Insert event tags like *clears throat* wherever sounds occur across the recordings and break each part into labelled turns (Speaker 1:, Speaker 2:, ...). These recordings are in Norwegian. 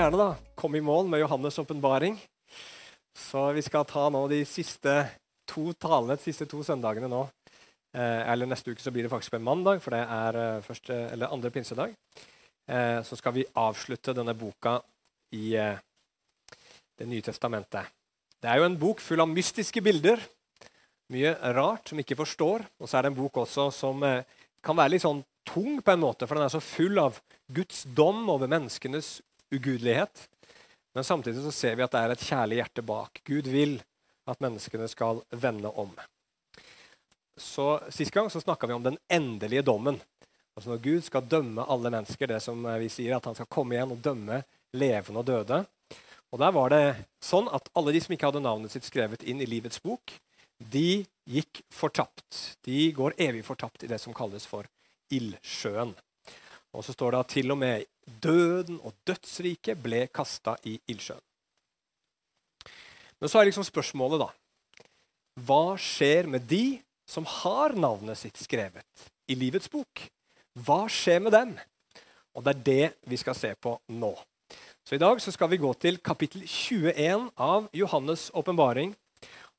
Speaker 1: gjerne da komme i mål med Johannes' åpenbaring. Så vi skal ta nå de siste to talene, de siste to søndagene nå. Eh, eller neste uke så blir det faktisk på en mandag, for det er eh, første, eller andre pinsedag. Eh, så skal vi avslutte denne boka i eh, Det nye testamentet. Det er jo en bok full av mystiske bilder. Mye rart som ikke forstår. Og så er det en bok også som eh, kan være litt sånn tung, på en måte, for den er så full av Guds dom over menneskenes ugudelighet. Men samtidig så ser vi at det er et kjærlig hjerte bak. Gud vil at menneskene skal vende om. Så Sist gang så snakka vi om den endelige dommen. Altså Når Gud skal dømme alle mennesker, det som vi sier at han skal komme igjen og dømme levende og døde. Og Der var det sånn at alle de som ikke hadde navnet sitt skrevet inn i livets bok, de gikk fortapt. De går evig fortapt i det som kalles for ildsjøen. Og så står det at til og med døden og dødsriket ble kasta i ildsjøen. Men så er liksom spørsmålet, da Hva skjer med de som har navnet sitt skrevet i livets bok? Hva skjer med dem? Og det er det vi skal se på nå. Så I dag så skal vi gå til kapittel 21 av Johannes' åpenbaring.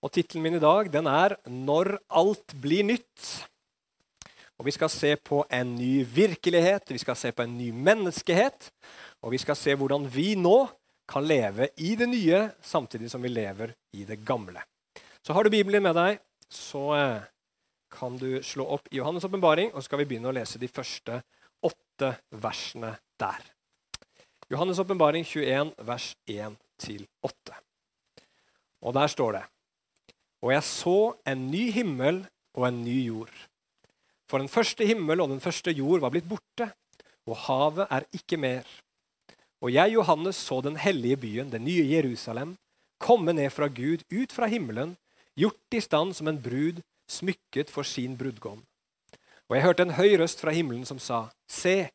Speaker 1: Og Tittelen min i dag den er 'Når alt blir nytt'. Og Vi skal se på en ny virkelighet, vi skal se på en ny menneskehet. Og vi skal se hvordan vi nå kan leve i det nye samtidig som vi lever i det gamle. Så har du Bibelen med deg, så eh, kan du slå opp i Johannes' åpenbaring, og så skal vi begynne å lese de første åtte versene der. Johannes' åpenbaring 21, vers 1-8. Og der står det og jeg så en ny himmel og en ny jord. For den første himmel og den første jord var blitt borte, og havet er ikke mer. Og jeg, Johannes, så den hellige byen, den nye Jerusalem, komme ned fra Gud, ut fra himmelen, gjort i stand som en brud smykket for sin brudgom. Og jeg hørte en høy røst fra himmelen som sa, Se,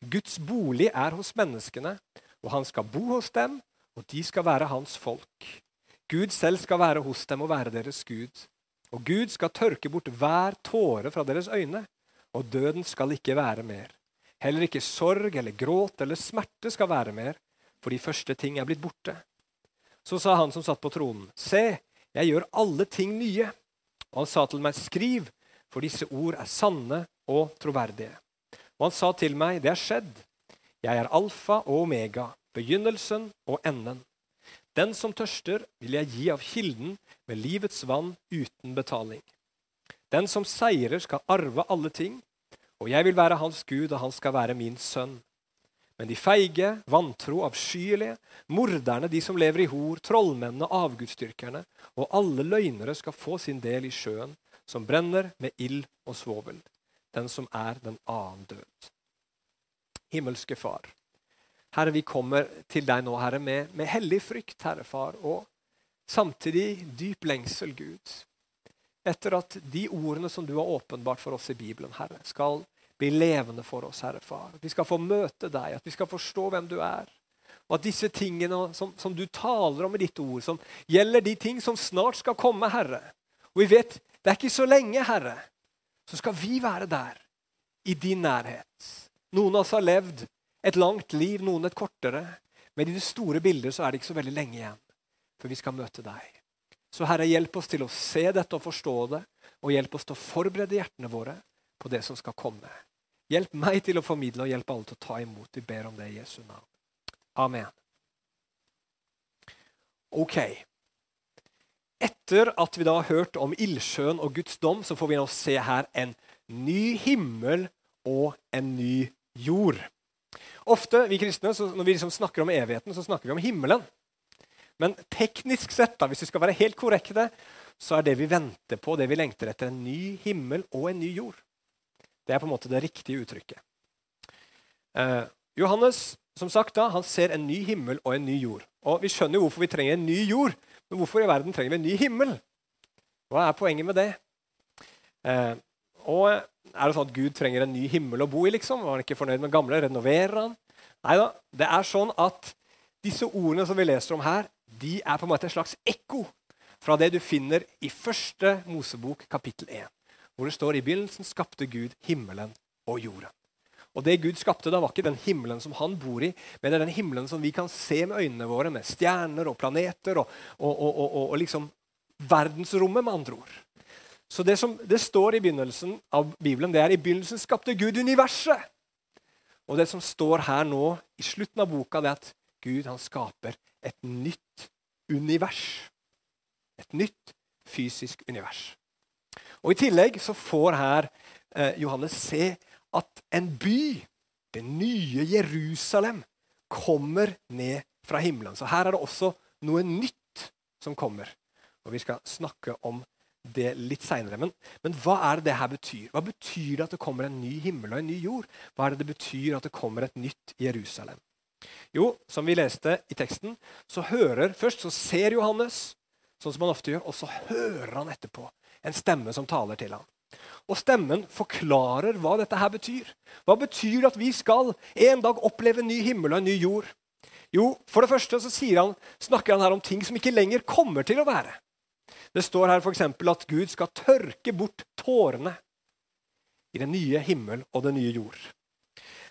Speaker 1: Guds bolig er hos menneskene, og han skal bo hos dem, og de skal være hans folk. Gud selv skal være hos dem og være deres Gud. Og Gud skal tørke bort hver tåre fra deres øyne, og døden skal ikke være mer. Heller ikke sorg eller gråt eller smerte skal være mer, for de første ting er blitt borte. Så sa han som satt på tronen, Se, jeg gjør alle ting nye. Og han sa til meg, Skriv, for disse ord er sanne og troverdige. Og han sa til meg, Det er skjedd. Jeg er alfa og omega, begynnelsen og enden. Den som tørster, vil jeg gi av kilden med livets vann uten betaling. Den som seirer, skal arve alle ting, og jeg vil være hans Gud, og han skal være min sønn. Men de feige, vantro, avskyelige, morderne, de som lever i hor, trollmennene, avgudsdyrkerne og alle løgnere skal få sin del i sjøen, som brenner med ild og svovel, den som er den annen død. Himmelske Far. Herre, vi kommer til deg nå, Herre, med, med hellig frykt, Herre Far, og samtidig dyp lengsel, Gud, etter at de ordene som du har åpenbart for oss i Bibelen, Herre, skal bli levende for oss, Herre Far. Vi skal få møte deg, at vi skal forstå hvem du er. Og at disse tingene som, som du taler om i ditt ord, som gjelder de ting som snart skal komme, Herre Og vi vet det er ikke så lenge, Herre. Så skal vi være der, i din nærhet. Noen av oss har levd et langt liv, noen et kortere. Men i det store bildet så er det ikke så veldig lenge igjen før vi skal møte deg. Så Herre, hjelp oss til å se dette og forstå det, og hjelp oss til å forberede hjertene våre på det som skal komme. Hjelp meg til å formidle, og hjelp alle til å ta imot. Vi ber om det i Jesu navn. Amen. Ok. Etter at vi da har hørt om ildsjøen og Guds dom, så får vi nå se her en ny himmel og en ny jord. Ofte, vi kristne, Når vi liksom snakker om evigheten, så snakker vi om himmelen. Men teknisk sett, da, hvis vi skal være helt korrekte, så er det vi venter på, det vi lengter etter, en ny himmel og en ny jord. Det er på en måte det riktige uttrykket. Eh, Johannes som sagt da, han ser en ny himmel og en ny jord. Og Vi skjønner jo hvorfor vi trenger en ny jord, men hvorfor i verden trenger vi en ny himmel? Hva er poenget med det? Eh, og Er det sånn at Gud trenger en ny himmel å bo i? liksom? Var han ikke fornøyd med gamle? Renoverer han? Nei da. Det er sånn at disse ordene som vi leser om her, de er på en måte et slags ekko fra det du finner i første Mosebok kapittel 1, hvor det står i begynnelsen skapte Gud himmelen og jorden. Og det Gud skapte, da var ikke den himmelen som han bor i, men det er den himmelen som vi kan se med øynene våre, med stjerner og planeter og, og, og, og liksom verdensrommet, med andre ord. Så det som det står i begynnelsen av Bibelen, det er i begynnelsen skapte Gud universet. Og det som står her nå i slutten av boka, det er at Gud han skaper et nytt univers. Et nytt fysisk univers. Og I tillegg så får her eh, Johannes se at en by, det nye Jerusalem, kommer ned fra himmelen. Så her er det også noe nytt som kommer. Og Vi skal snakke om det litt seinere. Men, men, hva er det det her betyr? Hva betyr det at det kommer en ny himmel og en ny jord? Hva er det det betyr at det kommer et nytt Jerusalem? Jo, som vi leste i teksten, så hører Først så ser Johannes, sånn som han ofte gjør, og så hører han etterpå en stemme som taler til ham. Og stemmen forklarer hva dette her betyr. Hva betyr det at vi skal en dag oppleve en ny himmel og en ny jord? Jo, for det første så han, snakker han her om ting som ikke lenger kommer til å være. Det står her f.eks. at Gud skal tørke bort tårene i den nye himmel og den nye jord.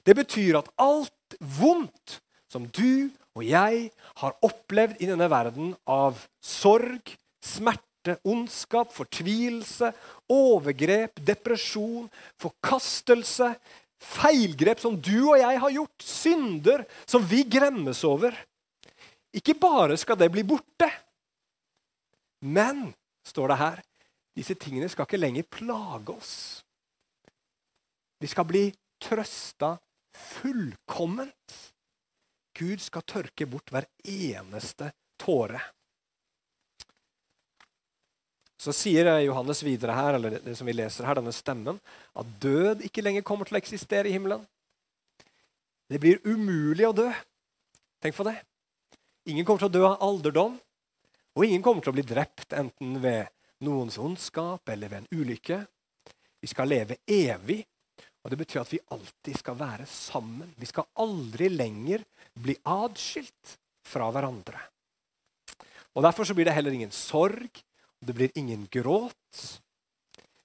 Speaker 1: Det betyr at alt vondt som du og jeg har opplevd i denne verden av sorg, smerte, ondskap, fortvilelse, overgrep, depresjon, forkastelse, feilgrep som du og jeg har gjort, synder som vi gremmes over. Ikke bare skal det bli borte, men, står det her, disse tingene skal ikke lenger plage oss. Vi skal bli trøsta fullkomment. Gud skal tørke bort hver eneste tåre. Så sier Johannes videre her, eller det, som vi leser her, denne stemmen, at død ikke lenger kommer til å eksistere i himmelen. Det blir umulig å dø. Tenk på det. Ingen kommer til å dø av alderdom, og ingen kommer til å bli drept enten ved noens ondskap eller ved en ulykke. Vi skal leve evig, og det betyr at vi alltid skal være sammen. Vi skal aldri lenger bli adskilt fra hverandre. Og Derfor så blir det heller ingen sorg, og det blir ingen gråt.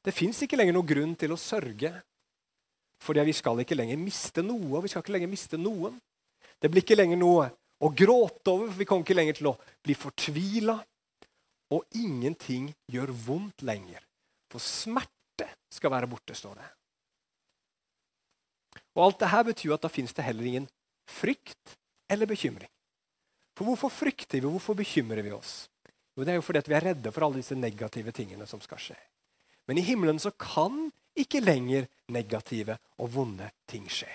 Speaker 1: Det fins ikke lenger noen grunn til å sørge. Fordi vi skal ikke lenger miste noe, og vi skal ikke lenger miste noen. Det blir ikke lenger noe å gråte over, for vi kommer ikke lenger til å bli fortvila. Og ingenting gjør vondt lenger. For smerte skal være borte, står det. Og Alt dette betyr at da fins det heller ingen frykt eller bekymring. For hvorfor frykter vi, hvorfor bekymrer vi oss? Jo, det er jo fordi vi er redde for alle disse negative tingene som skal skje. Men i himmelen så kan ikke lenger negative og vonde ting skje.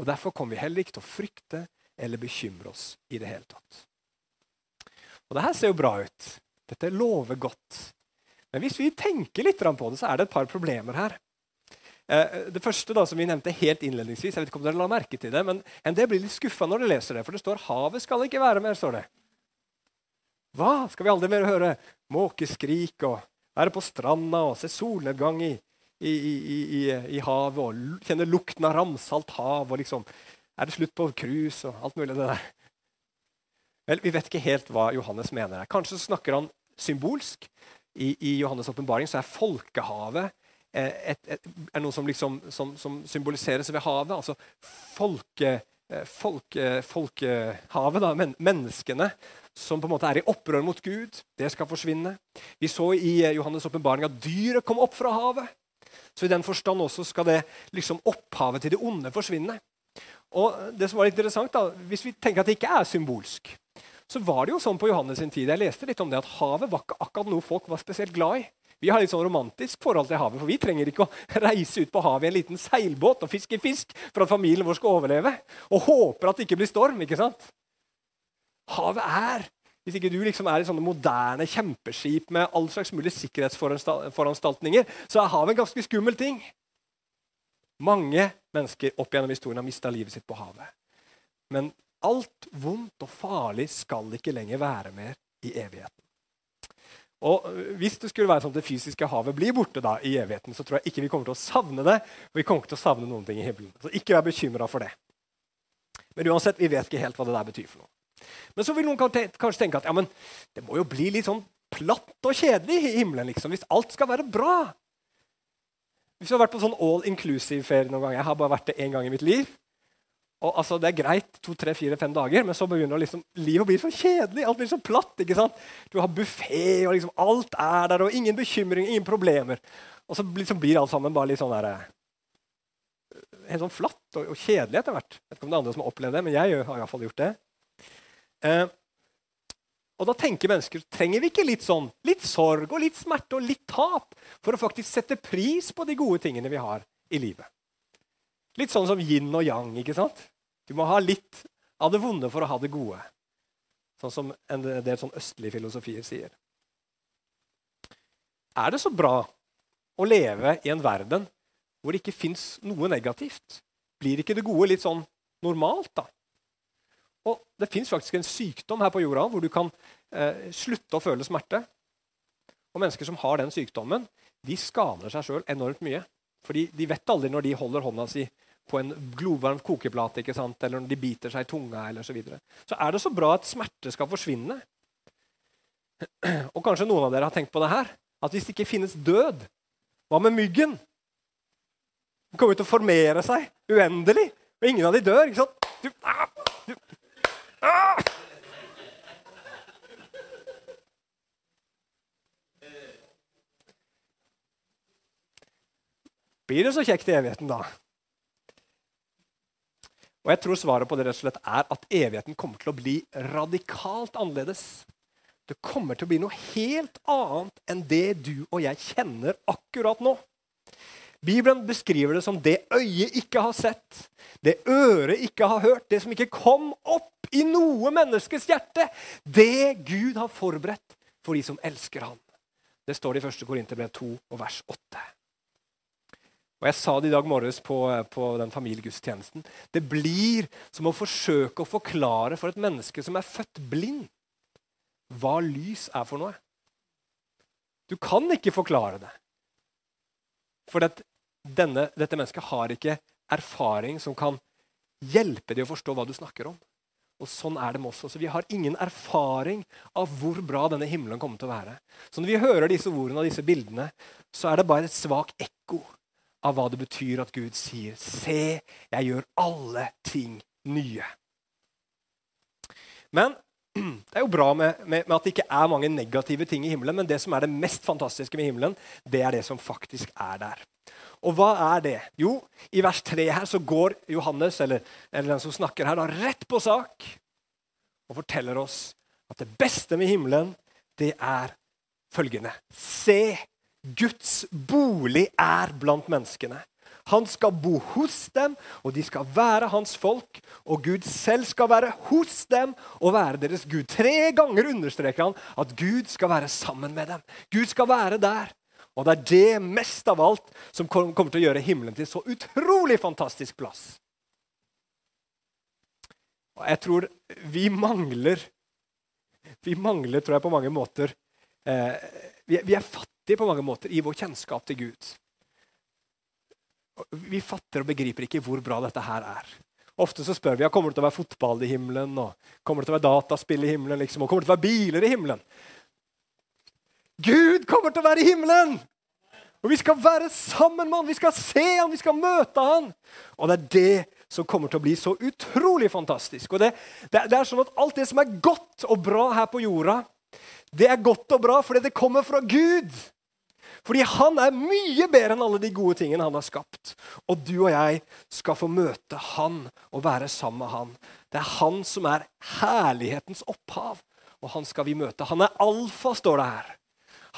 Speaker 1: Og Derfor kommer vi heller ikke til å frykte eller bekymre oss i det hele tatt. Og det her ser jo bra ut. Dette lover godt. Men hvis vi tenker litt på det, så er det et par problemer her. Eh, det første da, som vi nevnte helt innledningsvis, jeg vet ikke om dere la merke til det, men en del blir litt skuffa når de leser det, for det står 'havet skal ikke være mer'. står det. Hva skal vi aldri mer høre? Måkeskrik og være på stranda og se solnedgang i, i, i, i havet og kjenne lukten av ramsalt hav. og liksom, Er det slutt på cruise og alt mulig det der? Vel, Vi vet ikke helt hva Johannes mener. her. Kanskje snakker han symbolsk. I, i Johannes' åpenbaring er folkehavet eh, et, et, er noe som, liksom, som, som symboliseres ved havet. Altså folke, eh, folke, folkehavet, da, men, menneskene som på en måte er i opprør mot Gud, det skal forsvinne. Vi så i eh, Johannes' åpenbaring at dyret kom opp fra havet. Så i den forstand også skal det liksom opphavet til det onde forsvinne. Og det som var interessant da, Hvis vi tenker at det ikke er symbolsk, så var det jo sånn på Johannes sin tid jeg leste litt om det, at havet var ikke akkurat noe folk var spesielt glad i. Vi har litt sånn romantisk forhold til havet, for vi trenger ikke å *laughs* reise ut på havet i en liten seilbåt og fiske fisk for at familien vår skal overleve, og håper at det ikke blir storm. ikke sant? havet er. Hvis ikke du liksom er i sånne moderne kjempeskip med all slags mulige sikkerhetsforanstaltninger, så er havet en ganske skummel ting. Mange mennesker opp gjennom historien har mista livet sitt på havet. Men alt vondt og farlig skal ikke lenger være mer i evigheten. Og Hvis det skulle være sånn at det fysiske havet blir borte da i evigheten, så tror jeg ikke vi kommer til å savne det. og vi kommer ikke til å savne noen ting i himmelen. Så ikke vær bekymra for det. Men uansett, vi vet ikke helt hva det der betyr for noe. Men så vil noen kanskje tenke at ja, men det må jo bli litt sånn platt og kjedelig i himmelen liksom, hvis alt skal være bra. Hvis du har vært på sånn all inclusive-ferie noen gang Jeg har bare vært det én gang i mitt liv. Og altså, Det er greit to, tre, fire, fem dager, men så begynner liksom, livet å bli så kjedelig. Alt blir så platt. ikke sant? Du har buffé, og liksom alt er der, og ingen bekymring, ingen problemer. Og så liksom blir alt sammen bare litt sånn der, helt sånn flatt og, og kjedelig etter hvert. Jeg vet ikke om det er andre som har opplevd det, men jeg har i hvert fall gjort det. Eh, og da tenker mennesker trenger vi ikke litt sånn, litt sorg og litt smerte og litt tap for å faktisk sette pris på de gode tingene vi har i livet. Litt sånn som yin og yang. ikke sant? Du må ha litt av det vonde for å ha det gode. Sånn som en del sånn østlige filosofier sier. Er det så bra å leve i en verden hvor det ikke fins noe negativt? Blir ikke det gode litt sånn normalt, da? Og det fins faktisk en sykdom her på jorda hvor du kan eh, slutte å føle smerte. Og mennesker som har den sykdommen, de skader seg sjøl enormt mye. Fordi de vet aldri når de holder hånda si på en glovarm kokeplate ikke sant? eller når de biter seg i tunga. eller Så, videre. så er det så bra at smerte skal forsvinne. Og kanskje noen av dere har tenkt på det her. At hvis det ikke finnes død, hva med myggen? Den kommer til å formere seg uendelig, og ingen av de dør. ikke sant? Du, ah, ah! Blir det så kjekt i evigheten, da? Og jeg tror svaret på det rett og slett er at evigheten kommer til å bli radikalt annerledes. Det kommer til å bli noe helt annet enn det du og jeg kjenner akkurat nå. Bibelen beskriver det som det øyet ikke har sett, det øret ikke har hørt, det som ikke kom opp i noe menneskes hjerte. Det Gud har forberedt for de som elsker ham. Det står det i 1. Korinterbrev 2 og vers 8. Og Jeg sa det i dag morges på, på den familiegudstjenesten. Det blir som å forsøke å forklare for et menneske som er født blind, hva lys er for noe. Du kan ikke forklare det. For det, denne, dette mennesket har ikke erfaring som kan hjelpe dem å forstå hva du snakker om. Og Sånn er det med oss også. Vi har ingen erfaring av hvor bra denne himmelen kommer til å være. Så når vi hører disse ordene og disse bildene, så er det bare et svakt ekko av hva det betyr at Gud sier, 'Se, jeg gjør alle ting nye'. Men *clears throat* det er jo bra med, med, med, at det ikke er mange negative ting i himmelen, men det som er det mest fantastiske med himmelen, det er det som faktisk er der. Og hva er det? Jo, i vers 3 her så går Johannes, eller, eller den som snakker her, da, rett på sak og forteller oss at det beste med himmelen, det er følgende. Se, Guds bolig er blant menneskene. Han skal bo hos dem, og de skal være hans folk. Og Gud selv skal være hos dem og være deres Gud. Tre ganger understreker han at Gud skal være sammen med dem. Gud skal være der. Og det er det mest av alt som kommer til å gjøre himmelen til så utrolig fantastisk plass. Og jeg tror vi mangler Vi mangler, tror jeg, på mange måter eh, vi, vi er fattige på mange måter i vår kjennskap til Gud. Vi fatter og begriper ikke hvor bra dette her er. Ofte så spør vi ja, kommer det til å være fotball i himmelen, og kommer det til å være dataspill i himmelen, liksom, og kommer det til å være biler i himmelen. Gud kommer til å være i himmelen! Og vi skal være sammen med han, vi skal se han, vi skal møte han. Og det er det som kommer til å bli så utrolig fantastisk. Og det, det, det er sånn at Alt det som er godt og bra her på jorda, det er godt og bra fordi det kommer fra Gud. Fordi han er mye bedre enn alle de gode tingene han har skapt. Og du og jeg skal få møte han og være sammen med han. Det er han som er herlighetens opphav, og han skal vi møte. Han er alfa, står det her.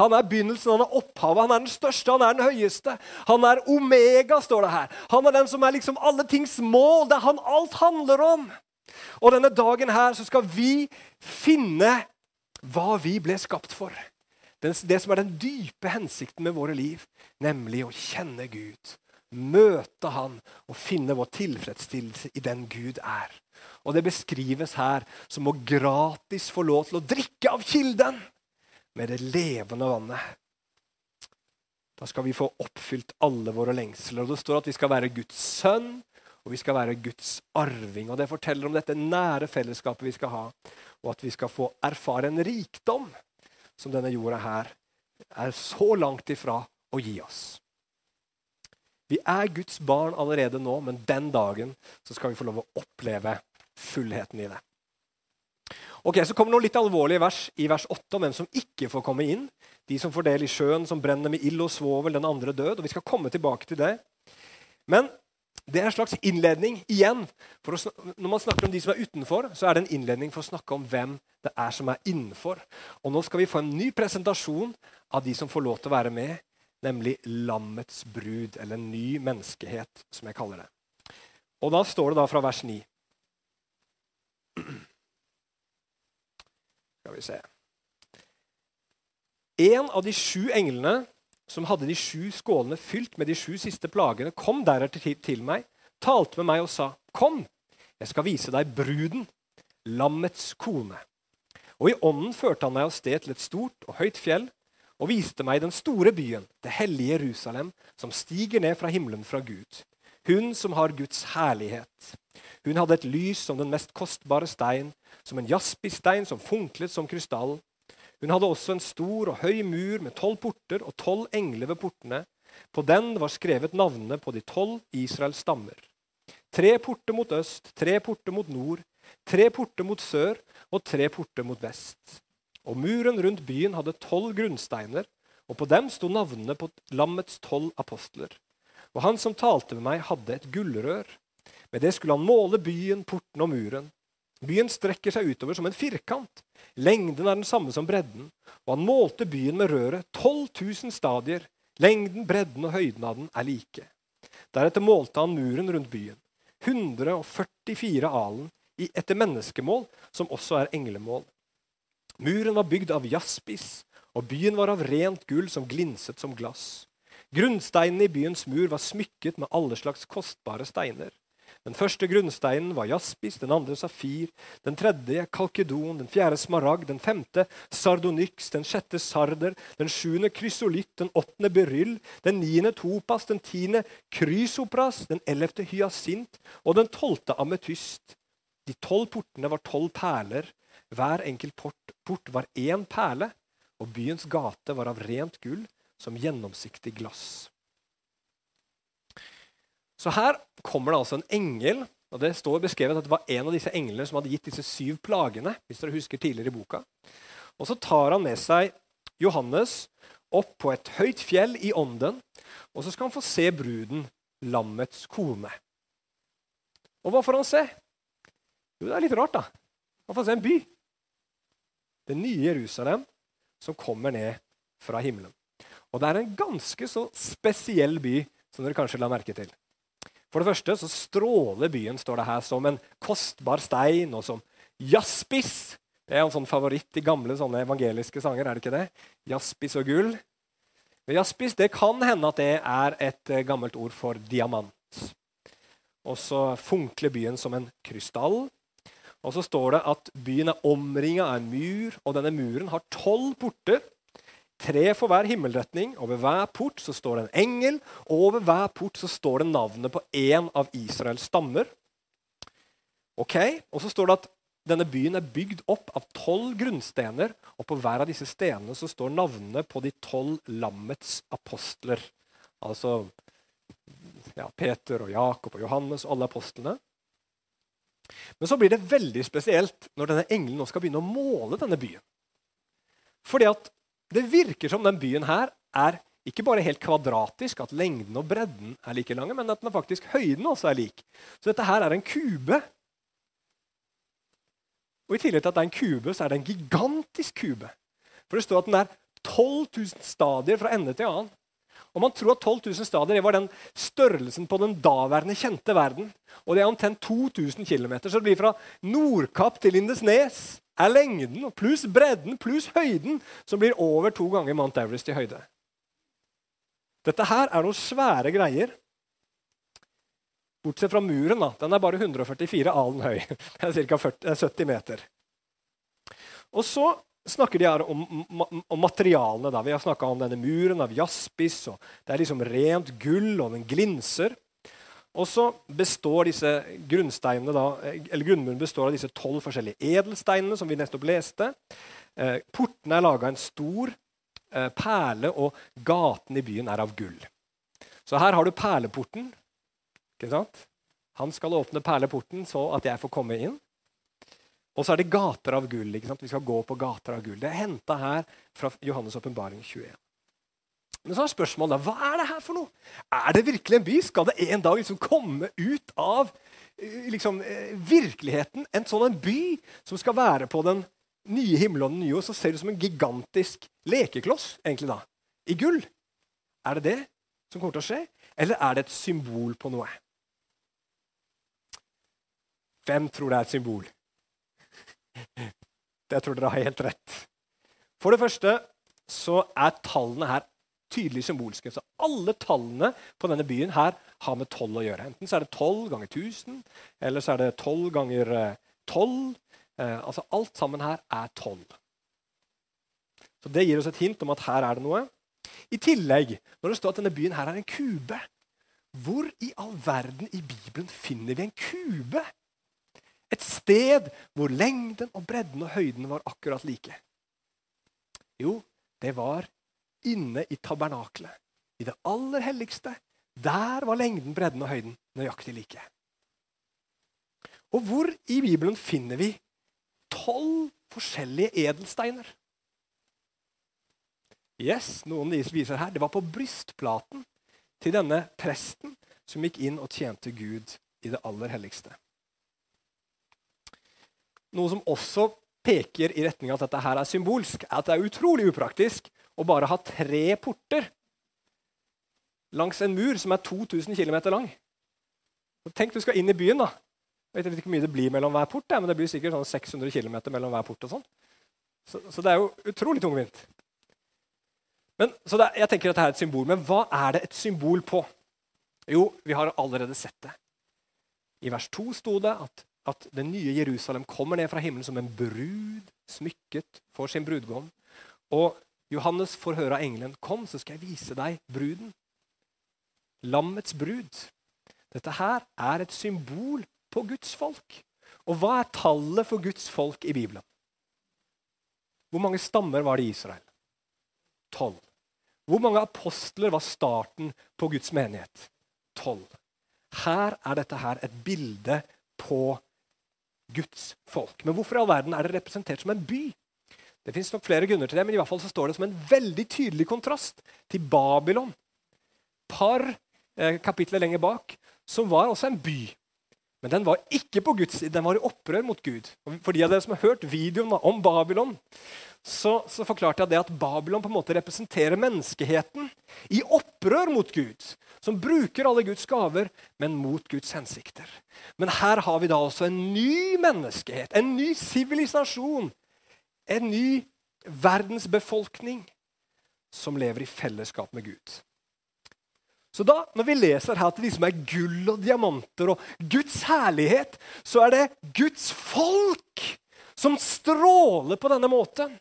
Speaker 1: Han er begynnelsen, han er opphavet, han er den største, han er den høyeste. Han er omega, står det her. Han er den som er liksom alle tings mål. Det er han alt handler om. Og denne dagen her så skal vi finne hva vi ble skapt for det som er den dype hensikten med våre liv, nemlig å kjenne Gud. Møte Han og finne vår tilfredsstillelse i den Gud er. Og Det beskrives her som å gratis få lov til å drikke av kilden med det levende vannet. Da skal vi få oppfylt alle våre lengsler. Og Det står at vi skal være Guds sønn og vi skal være Guds arving. Og Det forteller om dette nære fellesskapet vi skal ha, og at vi skal få erfare en rikdom som denne jorda her er så langt ifra å gi oss. Vi er Guds barn allerede nå, men den dagen skal vi få lov å oppleve fullheten i det. Ok, Så kommer noen litt alvorlige vers i vers 8 om hvem som ikke får komme inn. De som får del i sjøen som brenner med ild og svovel, den andre død. og Vi skal komme tilbake til det. Men det er en slags innledning igjen. Å, når man snakker om de som er utenfor, så er det en innledning for å snakke om hvem det er som er innenfor. Og nå skal vi få en ny presentasjon av de som får lov til å være med, nemlig lammets brud, eller ny menneskehet, som jeg kaller det. Og da står det da fra vers 9. Skal vi se En av de sju englene som hadde de sju skålene fylt med de sju siste plagene, kom deretter til meg, talte med meg og sa, 'Kom, jeg skal vise deg bruden, lammets kone.' Og i ånden førte han meg av sted til et stort og høyt fjell og viste meg den store byen, det hellige Jerusalem, som stiger ned fra himmelen fra Gud. Hun som har Guds herlighet. Hun hadde et lys som den mest kostbare stein, som en jaspisstein som funklet som krystall. Hun hadde også en stor og høy mur med tolv porter og tolv engler ved portene. På den var skrevet navnene på de tolv Israels stammer. Tre porter mot øst, tre porter mot nord, tre porter mot sør og tre porter mot vest. Og muren rundt byen hadde tolv grunnsteiner, og på dem sto navnene på lammets tolv apostler. Og han som talte med meg, hadde et gullrør. Med det skulle han måle byen, porten og muren. Byen strekker seg utover som en firkant. Lengden er den samme som bredden. Og han målte byen med røret 12 000 stadier. Lengden, bredden og høyden av den er like. Deretter målte han muren rundt byen. 144 alen etter menneskemål, som også er englemål. Muren var bygd av jaspis, og byen var av rent gull som glinset som glass. Grunnsteinene i byens mur var smykket med alle slags kostbare steiner. Den første grunnsteinen var jaspis, den andre safir, den tredje kalkedon, den fjerde smaragd, den femte sardonyx, den sjette sarder, den sjuende krysolitt, den åttende beryll, den niende topas, den tiende krysopras, den ellevte hyasint og den tolvte ametyst. De tolv portene var tolv perler. Hver enkelt port, port var én perle, og byens gate var av rent gull som gjennomsiktig glass. Så her kommer det altså en engel. og Det står beskrevet at det var en av disse englene som hadde gitt disse syv plagene. hvis dere husker tidligere i boka. Og Så tar han med seg Johannes opp på et høyt fjell i ånden. Og så skal han få se bruden, lammets kone. Og hva får han se? Jo, det er litt rart, da. Han får se en by. Det nye Jerusalem som kommer ned fra himmelen. Og det er en ganske så spesiell by, som dere kanskje la merke til. For det første så stråler byen står det her, som en kostbar stein og som jaspis. Det er en sånn favoritt i gamle evangeliske sanger. er det ikke det? Jaspis og gull. Men jaspis det kan hende at det er et eh, gammelt ord for diamant. Og så funkler byen som en krystall. Og så står det at byen er omringa av en mur, og denne muren har tolv porter. Tre for hver himmelretning, og ved hver port så står det en engel. Og ved hver port så står det navnet på én av Israels stammer. Ok, Og så står det at denne byen er bygd opp av tolv grunnstener, og på hver av disse stenene så står navnene på de tolv lammets apostler. Altså ja, Peter og Jakob og Johannes og alle apostlene. Men så blir det veldig spesielt når denne engelen nå skal begynne å måle denne byen. Fordi at det virker som den byen her er ikke bare helt kvadratisk, at lengden og bredden er like lange, men at den faktisk høyden også er lik. Så dette her er en kube. Og I tillegg til at det er en kube, så er det en gigantisk kube. For det står at den er 12 000 stadier fra ende til annen. Og Man tror at 12 000 stadier var den størrelsen på den daværende kjente verden. Og det er omtrent 2000 km. Så det blir fra Nordkapp til Lindesnes er lengden pluss bredden pluss høyden, som blir over to ganger Mount Everest i høyde. Dette her er noen svære greier. Bortsett fra muren. da, Den er bare 144 alen høy. *laughs* Det er ca. 70 meter. Og så snakker de her om, om materialene. da. Vi har snakka om denne muren av jaspis. og Det er liksom rent gull, og den glinser. Og så består disse grunnsteinene da, eller Grunnmuren består av disse tolv forskjellige edelsteinene som vi nettopp leste. Eh, portene er laga av en stor eh, perle, og gaten i byen er av gull. Så her har du perleporten. ikke sant? Han skal åpne perleporten så at jeg får komme inn. Og så er det gater av gull. ikke sant? Vi skal gå på gater av gull. Det er henta her fra Johannes' åpenbaring 21. Men så er spørsmålet hva er det her for noe? Er det virkelig en by? Skal det en dag liksom komme ut av eh, liksom, eh, virkeligheten en sånn en by som skal være på den nye himmelen og den nye jord? Så ser det ut som en gigantisk lekekloss egentlig da, i gull. Er det det som kommer til å skje, eller er det et symbol på noe? Hvem tror det er et symbol? *laughs* Det tror dere har helt rett. For det første så er tallene her tydelig symbolske. Så alle tallene på denne byen her har med tolv å gjøre. Enten så er det tolv ganger 1000, eller så er det tolv ganger eh, tolv. Eh, altså alt sammen her er tolv. Så Det gir oss et hint om at her er det noe. I tillegg, når det står at denne byen her er en kube Hvor i all verden i Bibelen finner vi en kube? Et sted hvor lengden og bredden og høyden var akkurat like. Jo, det var inne i tabernaklet, i det aller helligste. Der var lengden, bredden og høyden nøyaktig like. Og hvor i Bibelen finner vi tolv forskjellige edelsteiner? Yes, Noen viser her. Det var på brystplaten til denne presten som gikk inn og tjente Gud i det aller helligste. Noe som også peker i retning av at dette her er symbolsk, er at det er utrolig upraktisk å bare ha tre porter langs en mur som er 2000 km lang. tenk du skal inn i byen. da. Jeg vet ikke hvor mye det blir mellom hver port, men det blir sikkert sånn 600 km mellom hver port. og sånn. Så, så, det er jo utrolig tungvint. Men, så er, jeg tenker at dette er et symbol. Men hva er det et symbol på? Jo, vi har allerede sett det. I vers 2 sto det at, at det nye Jerusalem kommer ned fra himmelen som en brud smykket for sin brudgom. Og Johannes får høre av engelen, 'Kom, så skal jeg vise deg bruden.' Lammets brud. Dette her er et symbol på Guds folk. Og hva er tallet for Guds folk i Bibelen? Hvor mange stammer var det i Israel? Tolv. Hvor mange apostler var starten på Guds menighet? Tolv. Her er dette her et bilde på Guds folk. Men hvorfor i all verden er det representert som en by? Det fins nok flere grunner til det, men i hvert fall så står det som en veldig tydelig kontrast til Babylon. Par eh, kapitler lenger bak, som var også en by. Men den var ikke på Guds side, den var i opprør mot Gud. Og for de av dere som har hørt videoen om Babylon, så, så, forklarte jeg det at Babylon på en måte representerer menneskeheten i opprør mot Gud. Som bruker alle Guds gaver, men mot Guds hensikter. Men her har vi da også en ny menneskehet, en ny sivilisasjon en ny verdensbefolkning som lever i fellesskap med Gud. Så da, Når vi leser her at det liksom er gull og diamanter og Guds herlighet, så er det Guds folk som stråler på denne måten.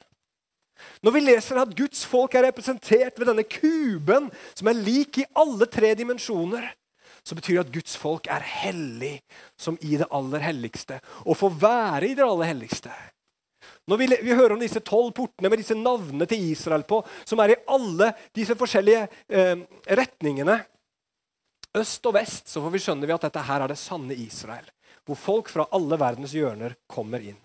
Speaker 1: Når vi leser at Guds folk er representert ved denne kuben, som er lik i alle tre dimensjoner, så betyr det at Guds folk er hellig som i det aller helligste. Og får være i det aller helligste. Når vi, vi, hører om disse tolv portene med disse navnene til Israel på, som er i alle disse forskjellige eh, retningene, øst og vest, så får vi skjønne vi at dette her er det sanne Israel. Hvor folk fra alle verdens hjørner kommer inn.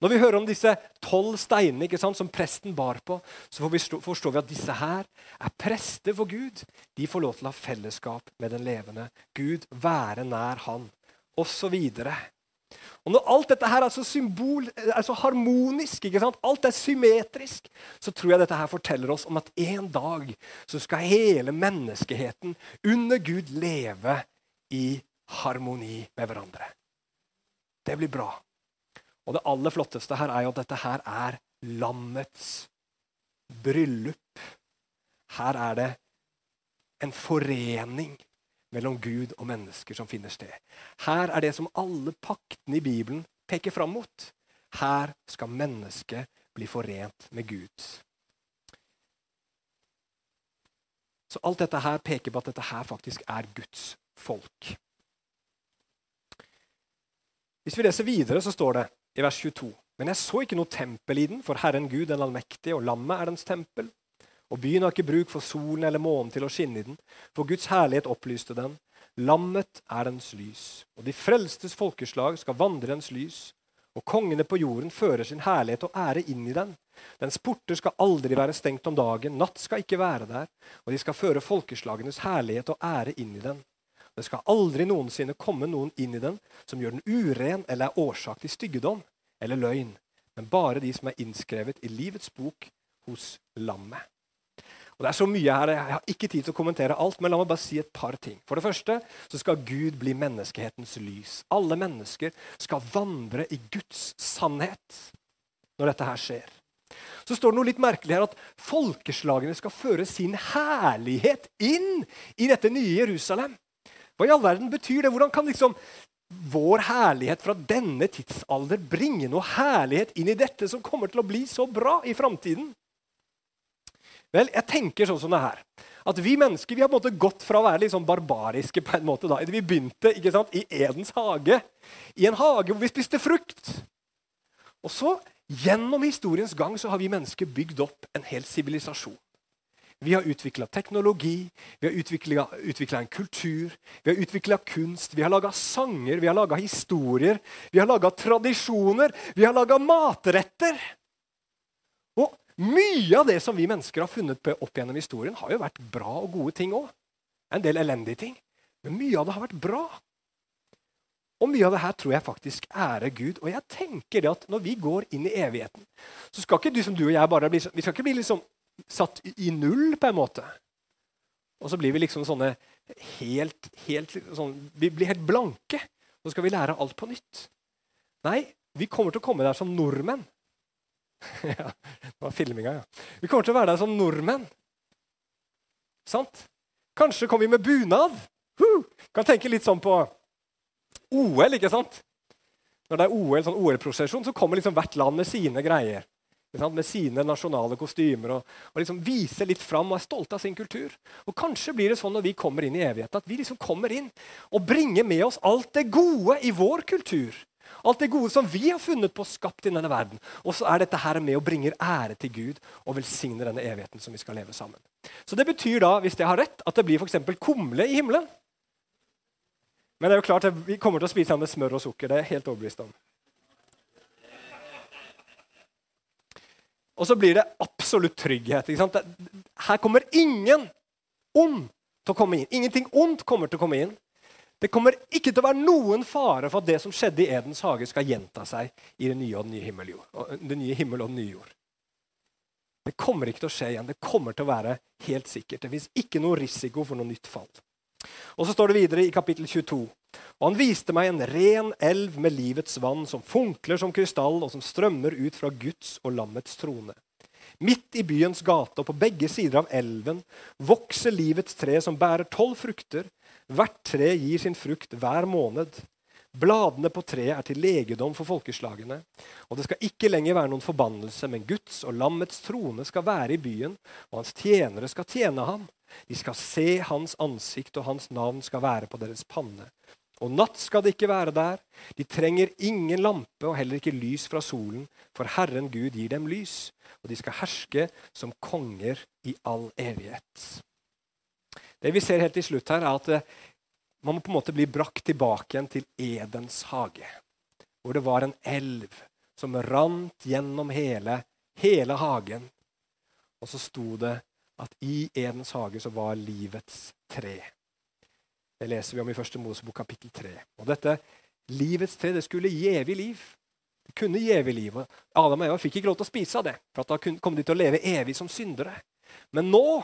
Speaker 1: Når vi hører om disse tolv steinene ikke sant, som presten bar på, så får vi forstår vi at disse her er prester for Gud. De får lov til å ha fellesskap med den levende Gud, være nær Han, osv. Og Når alt dette her er så, symbol, er så harmonisk, alt er symmetrisk, så tror jeg dette her forteller oss om at en dag så skal hele menneskeheten under Gud leve i harmoni med hverandre. Det blir bra. Og det aller flotteste her er jo at dette her er landets bryllup. Her er det en forening mellom Gud og mennesker som finner sted. Her er det som alle paktene i Bibelen peker fram mot. Her skal mennesket bli forent med Gud. Så alt dette her peker på at dette her faktisk er Guds folk. Hvis vi leser videre, så står det i vers 22.: Men jeg så ikke noe tempel i den, for Herren Gud, den allmektige, og lammet er dens tempel. Og byen har ikke bruk for solen eller månen til å skinne i den, for Guds herlighet opplyste den. Lammet er dens lys, og de frelstes folkeslag skal vandre dens lys. Og kongene på jorden fører sin herlighet og ære inn i den. Dens porter skal aldri være stengt om dagen, natt skal ikke være der, og de skal føre folkeslagenes herlighet og ære inn i den. Det skal aldri noensinne komme noen inn i den som gjør den uren eller er årsak til styggedom eller løgn, men bare de som er innskrevet i livets bok hos lammet. Og Det er så mye her, Jeg har ikke tid til å kommentere alt, men la meg bare si et par ting. For det første så skal Gud bli menneskehetens lys. Alle mennesker skal vandre i Guds sannhet når dette her skjer. Så står det noe litt merkelig her at folkeslagene skal føre sin herlighet inn i dette nye Jerusalem. Hva i all verden betyr det? Hvordan kan liksom vår herlighet fra denne tidsalder bringe noe herlighet inn i dette som kommer til å bli så bra i framtiden? Vel, jeg tenker sånn som det her. At Vi mennesker vi har på en måte gått fra å være litt sånn barbariske på en måte da. Vi begynte ikke sant, i Edens hage, i en hage hvor vi spiste frukt. Og så, gjennom historiens gang, så har vi mennesker bygd opp en hel sivilisasjon. Vi har utvikla teknologi, vi har utvikla en kultur, vi har utvikla kunst, vi har laga sanger, vi har laga historier, vi har laga tradisjoner, vi har laga matretter. Mye av det som vi mennesker har funnet opp gjennom historien, har jo vært bra og gode ting òg. En del elendige ting. Men mye av det har vært bra. Og mye av det her tror jeg faktisk ærer Gud. Og jeg tenker det at når vi går inn i evigheten, så skal ikke du som du og jeg bare bli, vi skal ikke bli liksom satt i null, på en måte. Og så blir vi liksom sånne helt, helt sånn, Vi blir helt blanke. Så skal vi lære alt på nytt. Nei, vi kommer til å komme der som nordmenn. *laughs* ja, det var filminga, ja. Vi kommer til å være der som nordmenn. Sant? Kanskje kommer vi med bunad. Huh! Kan tenke litt sånn på OL, ikke sant? Når det er OL, sånn OL-prosesjon, så kommer liksom hvert land med sine greier. Med sine nasjonale kostymer. Og, og liksom viser litt fram og er stolte av sin kultur. Og Kanskje blir det sånn når vi kommer inn i evigheten, at vi liksom kommer inn og bringer med oss alt det gode i vår kultur. Alt det gode som vi har funnet på og skapt i denne verden. Og så er dette her med og bringer ære til Gud og velsigner denne evigheten som vi skal leve sammen. Så det betyr da, hvis jeg har rett, at det blir f.eks. kumle i himmelen. Men det er jo klart at vi kommer til å spise den med smør og sukker. det er jeg helt overbevist om. Og så blir det absolutt trygghet. Her kommer ingen ond til å komme inn. Ingenting ondt kommer til å komme inn. Det kommer ikke til å være noen fare for at det som skjedde i Edens hage, skal gjenta seg i den nye, og den nye, himmel, den nye himmel og den nye jord. Det kommer ikke til å skje igjen. Det kommer til å være helt sikkert. Det fins ikke noe risiko for noe nytt fall. Og så står det videre i kapittel 22. Og han viste meg en ren elv med livets vann, som funkler som krystall, og som strømmer ut fra Guds og lammets trone. Midt i byens gate og på begge sider av elven vokser livets tre som bærer tolv frukter, Hvert tre gir sin frukt hver måned. Bladene på treet er til legedom for folkeslagene. Og det skal ikke lenger være noen forbannelse, men Guds og lammets trone skal være i byen, og hans tjenere skal tjene ham. De skal se hans ansikt, og hans navn skal være på deres panne. Og natt skal det ikke være der. De trenger ingen lampe og heller ikke lys fra solen, for Herren Gud gir dem lys, og de skal herske som konger i all evighet. Det vi ser helt til slutt her, er at eh, man må på en måte bli brakt tilbake igjen til Edens hage. Hvor det var en elv som rant gjennom hele, hele hagen. Og så sto det at i Edens hage så var livets tre. Det leser vi om i første Mosebok kapittel 3. Og dette livets tre det skulle gi evig liv. Det kunne gi evig liv. Adam og Eva fikk ikke lov til å spise av det, for da kom de til å leve evig som syndere. Men nå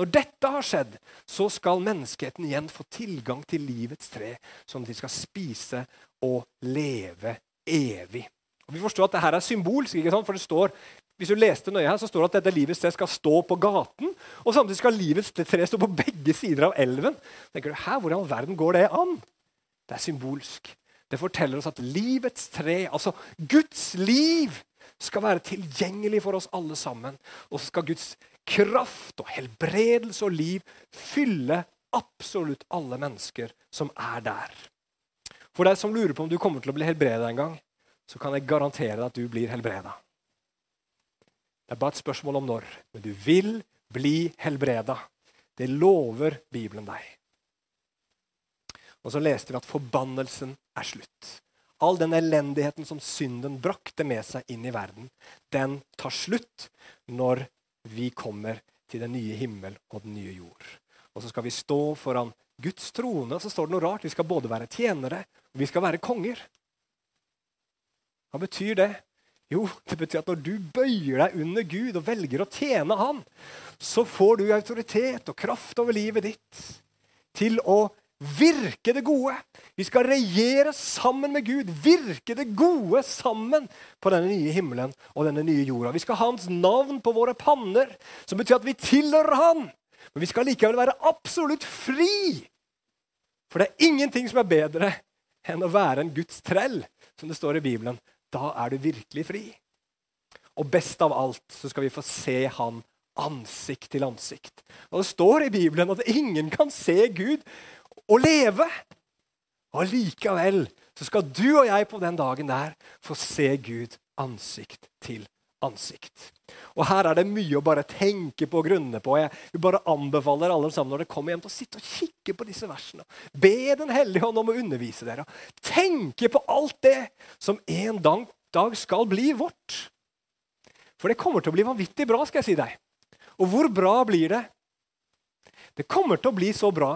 Speaker 1: når dette har skjedd, så skal menneskeheten igjen få tilgang til livets tre, at de skal spise og leve evig. Og vi forstår at dette er symbolsk. For det står, hvis du leste nøye her, så står det at dette livets tre skal stå på gaten. Og samtidig skal livets tre stå på begge sider av elven. tenker du, her, Hvor i all verden går det an? Det er symbolsk. Det forteller oss at livets tre, altså Guds liv, skal være tilgjengelig for oss alle sammen. Og så skal Guds kraft og helbredelse og liv fylle absolutt alle mennesker som er der. For deg som lurer på om du kommer til å bli helbreda en gang, så kan jeg garantere deg at du blir helbreda. Det er bare et spørsmål om når. Men du vil bli helbreda. Det lover Bibelen deg. Og så leste vi at forbannelsen er slutt. All den elendigheten som synden brakte med seg inn i verden, den tar slutt når vi kommer til den nye himmel og den nye jord. Og så skal vi stå foran Guds trone, og så står det noe rart. Vi skal både være tjenere og vi skal være konger. Hva betyr det? Jo, det betyr at når du bøyer deg under Gud og velger å tjene Han, så får du autoritet og kraft over livet ditt til å virke det gode. Vi skal regjere sammen med Gud, virke det gode sammen på denne nye himmelen og denne nye jorda. Vi skal ha hans navn på våre panner, som betyr at vi tilhører han. Men vi skal likevel være absolutt fri. For det er ingenting som er bedre enn å være en Guds trell, som det står i Bibelen. Da er du virkelig fri. Og best av alt så skal vi få se Han ansikt til ansikt. Og Det står i Bibelen at ingen kan se Gud og leve. Og likevel så skal du og jeg på den dagen der få se Gud ansikt til ansikt. Og Her er det mye å bare tenke på og grunne på. Jeg vil bare anbefaler alle sammen når dere kommer hjem til å sitte og kikke på disse versene. Be Den hellige hånd om å undervise dere. Tenke på alt det som en dag skal bli vårt. For det kommer til å bli vanvittig bra, skal jeg si deg. Og hvor bra blir det? Det kommer til å bli så bra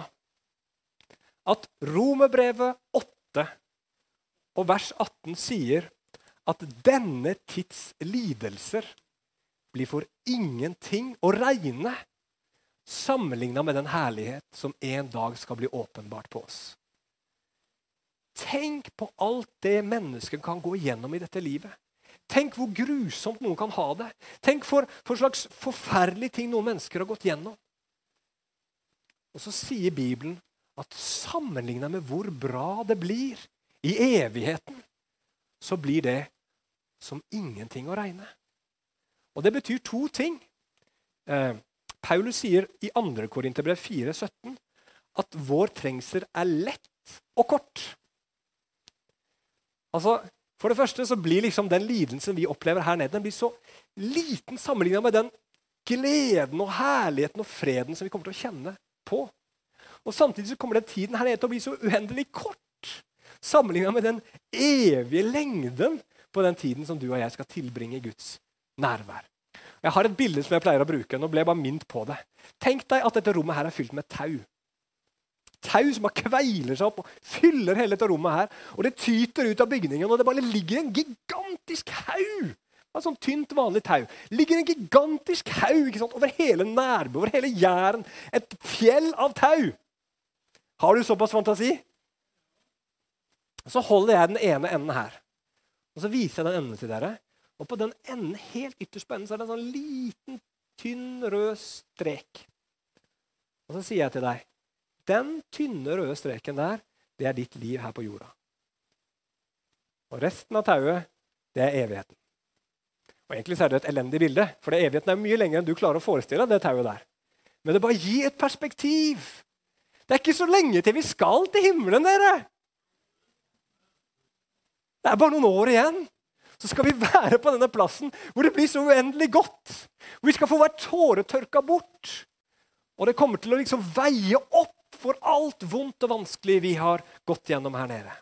Speaker 1: at Romerbrevet 8 og vers 18 sier at denne tids lidelser blir for ingenting å regne sammenligna med den herlighet som en dag skal bli åpenbart på oss. Tenk på alt det mennesket kan gå igjennom i dette livet. Tenk hvor grusomt noen kan ha det. Tenk for, for slags forferdelige ting noen mennesker har gått gjennom. Og så sier Bibelen at sammenligna med hvor bra det blir i evigheten, så blir det som ingenting å regne. Og det betyr to ting. Eh, Paulus sier i 2. Korinterbrev 4,17 at vår trengsel er lett og kort. Altså, For det første så blir liksom den lidelsen vi opplever her nede, den blir så liten sammenligna med den gleden og herligheten og freden som vi kommer til å kjenne på. Og Samtidig så kommer den tiden her nede til å bli så uendelig kort sammenligna med den evige lengden på den tiden som du og jeg skal tilbringe i Guds nærvær. Jeg har et bilde som jeg pleier å bruke. Nå ble jeg bare minnet på det. Tenk deg at dette rommet her er fylt med tau. Tau som bare kveiler seg opp og fyller hele dette rommet her. Og det tyter ut av bygningen, og det bare ligger en gigantisk haug av sånn tynt, vanlig tau. ligger en gigantisk haug over hele Nærbø, over hele Jæren. Et fjell av tau. Har du såpass fantasi? Så holder jeg den ene enden her. Og så viser jeg den enden til dere. Og på den enden, helt ytterst på enden så er det en sånn liten, tynn, rød strek. Og så sier jeg til deg den tynne, røde streken der, det er ditt liv her på jorda. Og resten av tauet, det er evigheten. Og Egentlig så er det et elendig bilde, for evigheten er mye lenger enn du klarer å forestille deg. det tauet der. Men det bare gir et perspektiv. Det er ikke så lenge til vi skal til himmelen, dere. Det er bare noen år igjen. Så skal vi være på denne plassen hvor det blir så uendelig godt. Hvor vi skal få hver tåre tørka bort. Og det kommer til å liksom veie opp for alt vondt og vanskelig vi har gått gjennom her nede.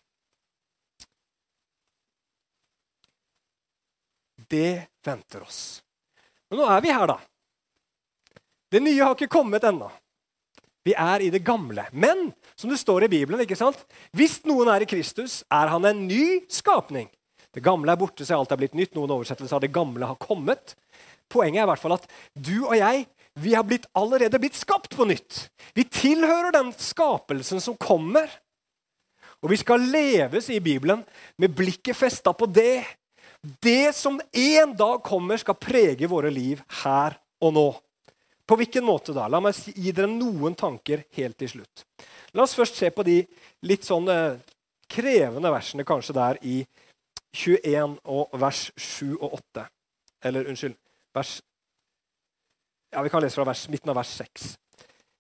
Speaker 1: Det venter oss. Men nå er vi her, da. Det nye har ikke kommet ennå. Vi er i det gamle. Men som det står i Bibelen, ikke sant? hvis noen er i Kristus, er han en ny skapning. Det gamle er borte, så alt er blitt nytt. Noen oversettelser av det gamle har kommet. Poenget er i hvert fall at du og jeg vi har blitt, allerede blitt skapt på nytt. Vi tilhører den skapelsen som kommer. Og vi skal leve, sier Bibelen, med blikket festa på det. Det som en dag kommer, skal prege våre liv her og nå. På hvilken måte da? La meg gi dere noen tanker helt til slutt. La oss først se på de litt sånn eh, krevende versene kanskje der i 21 og vers 7 og 8. Eller unnskyld vers Ja, vi kan lese fra vers, midten av vers 6.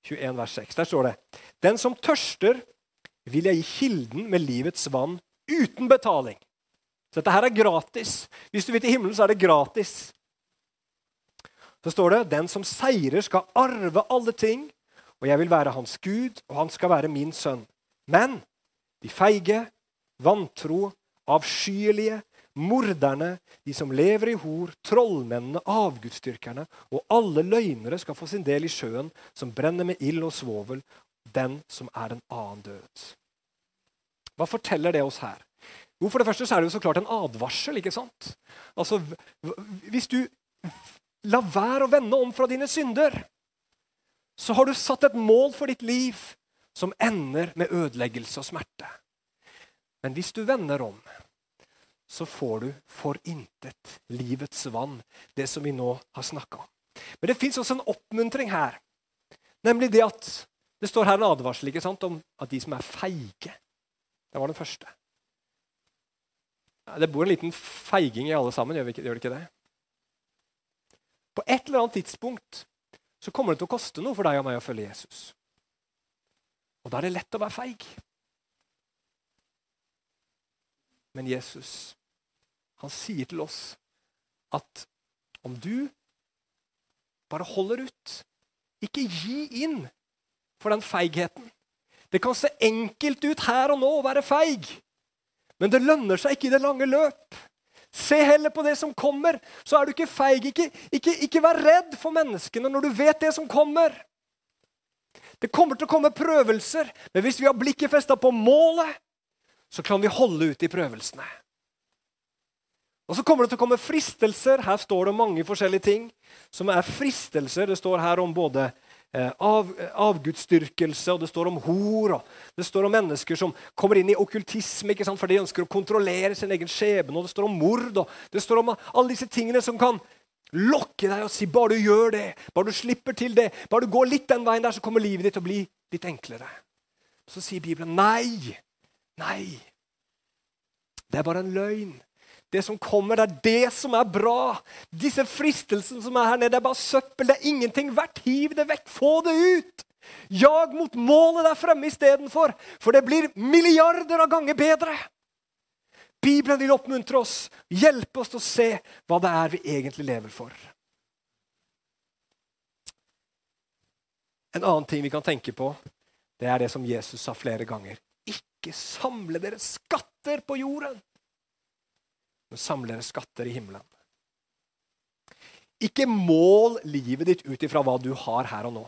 Speaker 1: 21 vers 6. Der står det Den som tørster, vil jeg gi kilden med livets vann uten betaling. Så dette her er gratis. Hvis du vil til himmelen, så er det gratis. Så står det den som seirer, skal arve alle ting, og jeg vil være hans Gud, og han skal være min sønn. Men de feige, vantro, avskyelige, morderne, de som lever i hor, trollmennene, avgudsdyrkerne og alle løgnere skal få sin del i sjøen, som brenner med ild og svovel, den som er en annen død. Hva forteller det oss her? Jo, For det første så er det jo så klart en advarsel. ikke sant? Altså, Hvis du lar være å vende om fra dine synder, så har du satt et mål for ditt liv som ender med ødeleggelse og smerte. Men hvis du vender om, så får du for intet livets vann, det som vi nå har snakka om. Men det fins også en oppmuntring her, nemlig det at det står her en advarsel ikke sant, om at de som er feige Det var den første. Det bor en liten feiging i alle sammen, gjør det ikke det? På et eller annet tidspunkt så kommer det til å koste noe for deg og meg å følge Jesus. Og da er det lett å være feig. Men Jesus, han sier til oss at om du bare holder ut, ikke gi inn for den feigheten. Det kan se enkelt ut her og nå å være feig, men det lønner seg ikke i det lange løp. Se heller på det som kommer, så er du ikke feig. Ikke, ikke, ikke vær redd for menneskene når du vet det som kommer. Det kommer til å komme prøvelser, men hvis vi har blikket festa på målet, så kan vi holde ut i prøvelsene. Og så kommer det til å komme fristelser. Her står det mange forskjellige ting som er fristelser. Det står her om både av, avgudsdyrkelse, og det står om hor. og Det står om mennesker som kommer inn i okkultisme for de ønsker å kontrollere sin egen skjebne. og Det står om mord. og Det står om alle disse tingene som kan lokke deg og si bare du gjør det, bare du slipper til det, bare du går litt den veien der, så kommer livet ditt til å bli litt enklere. Så sier Bibelen nei. Nei. Det er bare en løgn. Det som kommer, det er det som er bra. Disse fristelsene som er her nede, det er bare søppel. Det er ingenting verdt. Hiv det vekk. Få det ut. Jag mot målet der fremme istedenfor. For det blir milliarder av ganger bedre. Bibelen vil oppmuntre oss, hjelpe oss til å se hva det er vi egentlig lever for. En annen ting vi kan tenke på, det er det som Jesus sa flere ganger. Ikke samle dere skatter på jorden men samle dere skatter i himmelen. Ikke mål livet ditt ut ifra hva du har her og nå.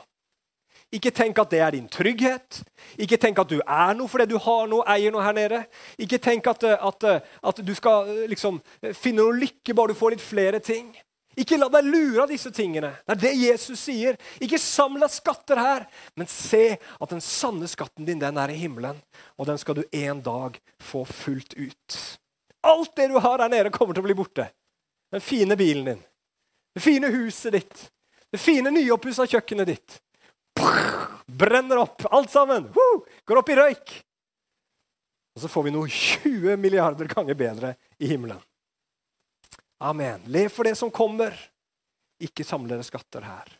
Speaker 1: Ikke tenk at det er din trygghet. Ikke tenk at du er noe fordi du har noe, eier noe her nede. Ikke tenk at, at, at du skal liksom, finne noe lykke bare du får litt flere ting. Ikke la deg lure av disse tingene. Det er det Jesus sier. Ikke samle deg skatter her, men se at den sanne skatten din den er i himmelen. Og den skal du en dag få fullt ut. Alt det du har der nede, kommer til å bli borte. Den fine bilen din, det fine huset ditt, det fine nyoppussa kjøkkenet ditt. Brenner opp, alt sammen. Går opp i røyk. Og så får vi noe 20 milliarder ganger bedre i himmelen. Amen. Lev for det som kommer. Ikke samle dere skatter her.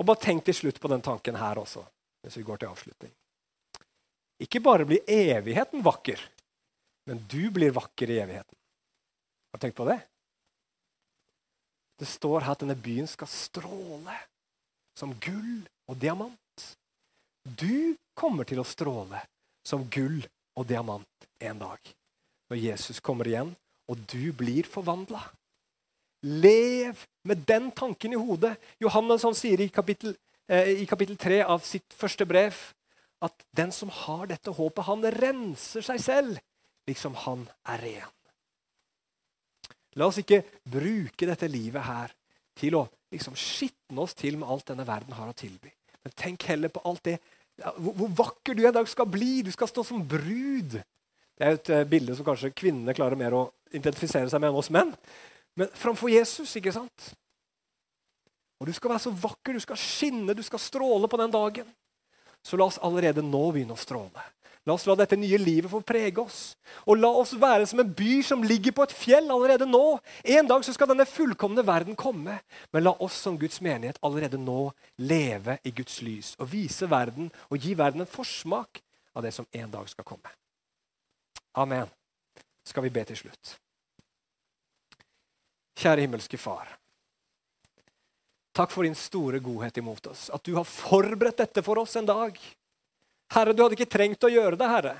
Speaker 1: Og bare tenk til slutt på den tanken her også, hvis vi går til avslutning. Ikke bare blir evigheten vakker, men du blir vakker i evigheten. Har du tenkt på det? Det står her at denne byen skal stråle som gull og diamant. Du kommer til å stråle som gull og diamant en dag. Når Jesus kommer igjen, og du blir forvandla. Lev med den tanken i hodet. Johannes han sier i kapittel, eh, i kapittel 3 av sitt første brev at den som har dette håpet, han renser seg selv liksom han er ren. La oss ikke bruke dette livet her til å liksom skitne oss til med alt denne verden har å tilby. Men tenk heller på alt det hvor, hvor vakker du en dag skal bli. Du skal stå som brud. Det er et uh, bilde som kanskje kvinnene klarer mer å identifisere seg med enn oss menn. Men framfor Jesus, ikke sant? Og Du skal være så vakker, du skal skinne, du skal stråle på den dagen. Så la oss allerede nå begynne å stråle. La oss la dette nye livet få prege oss. Og la oss være som en by som ligger på et fjell allerede nå. En dag så skal denne fullkomne verden komme. Men la oss som Guds menighet allerede nå leve i Guds lys og vise verden og gi verden en forsmak av det som en dag skal komme. Amen. Skal vi be til slutt. Kjære himmelske Far. Takk for din store godhet imot oss. At du har forberedt dette for oss en dag. Herre, du hadde ikke trengt å gjøre det, Herre.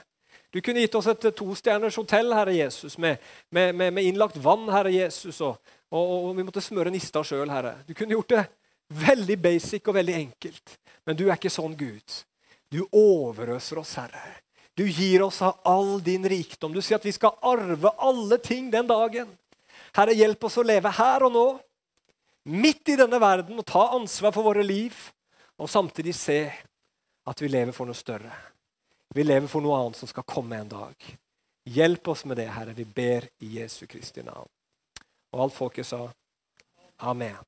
Speaker 1: Du kunne gitt oss et tostjerners hotell, Herre Jesus, med, med, med, med, innlagt vann, Herre Jesus, og, og, og vi måtte smøre nista sjøl, Herre. Du kunne gjort det veldig basic og veldig enkelt. Men du er ikke sånn Gud. Du overøser oss, Herre. Du gir oss av all din rikdom. Du sier at vi skal arve alle ting den dagen. Herre, hjelp oss å leve her og nå, midt i denne verden, og ta ansvar for våre liv, og samtidig se at vi lever for noe større. Vi lever for noe annet som skal komme en dag. Hjelp oss med det, Herre. Vi ber i Jesu Kristi navn. Og alt folket sa amen.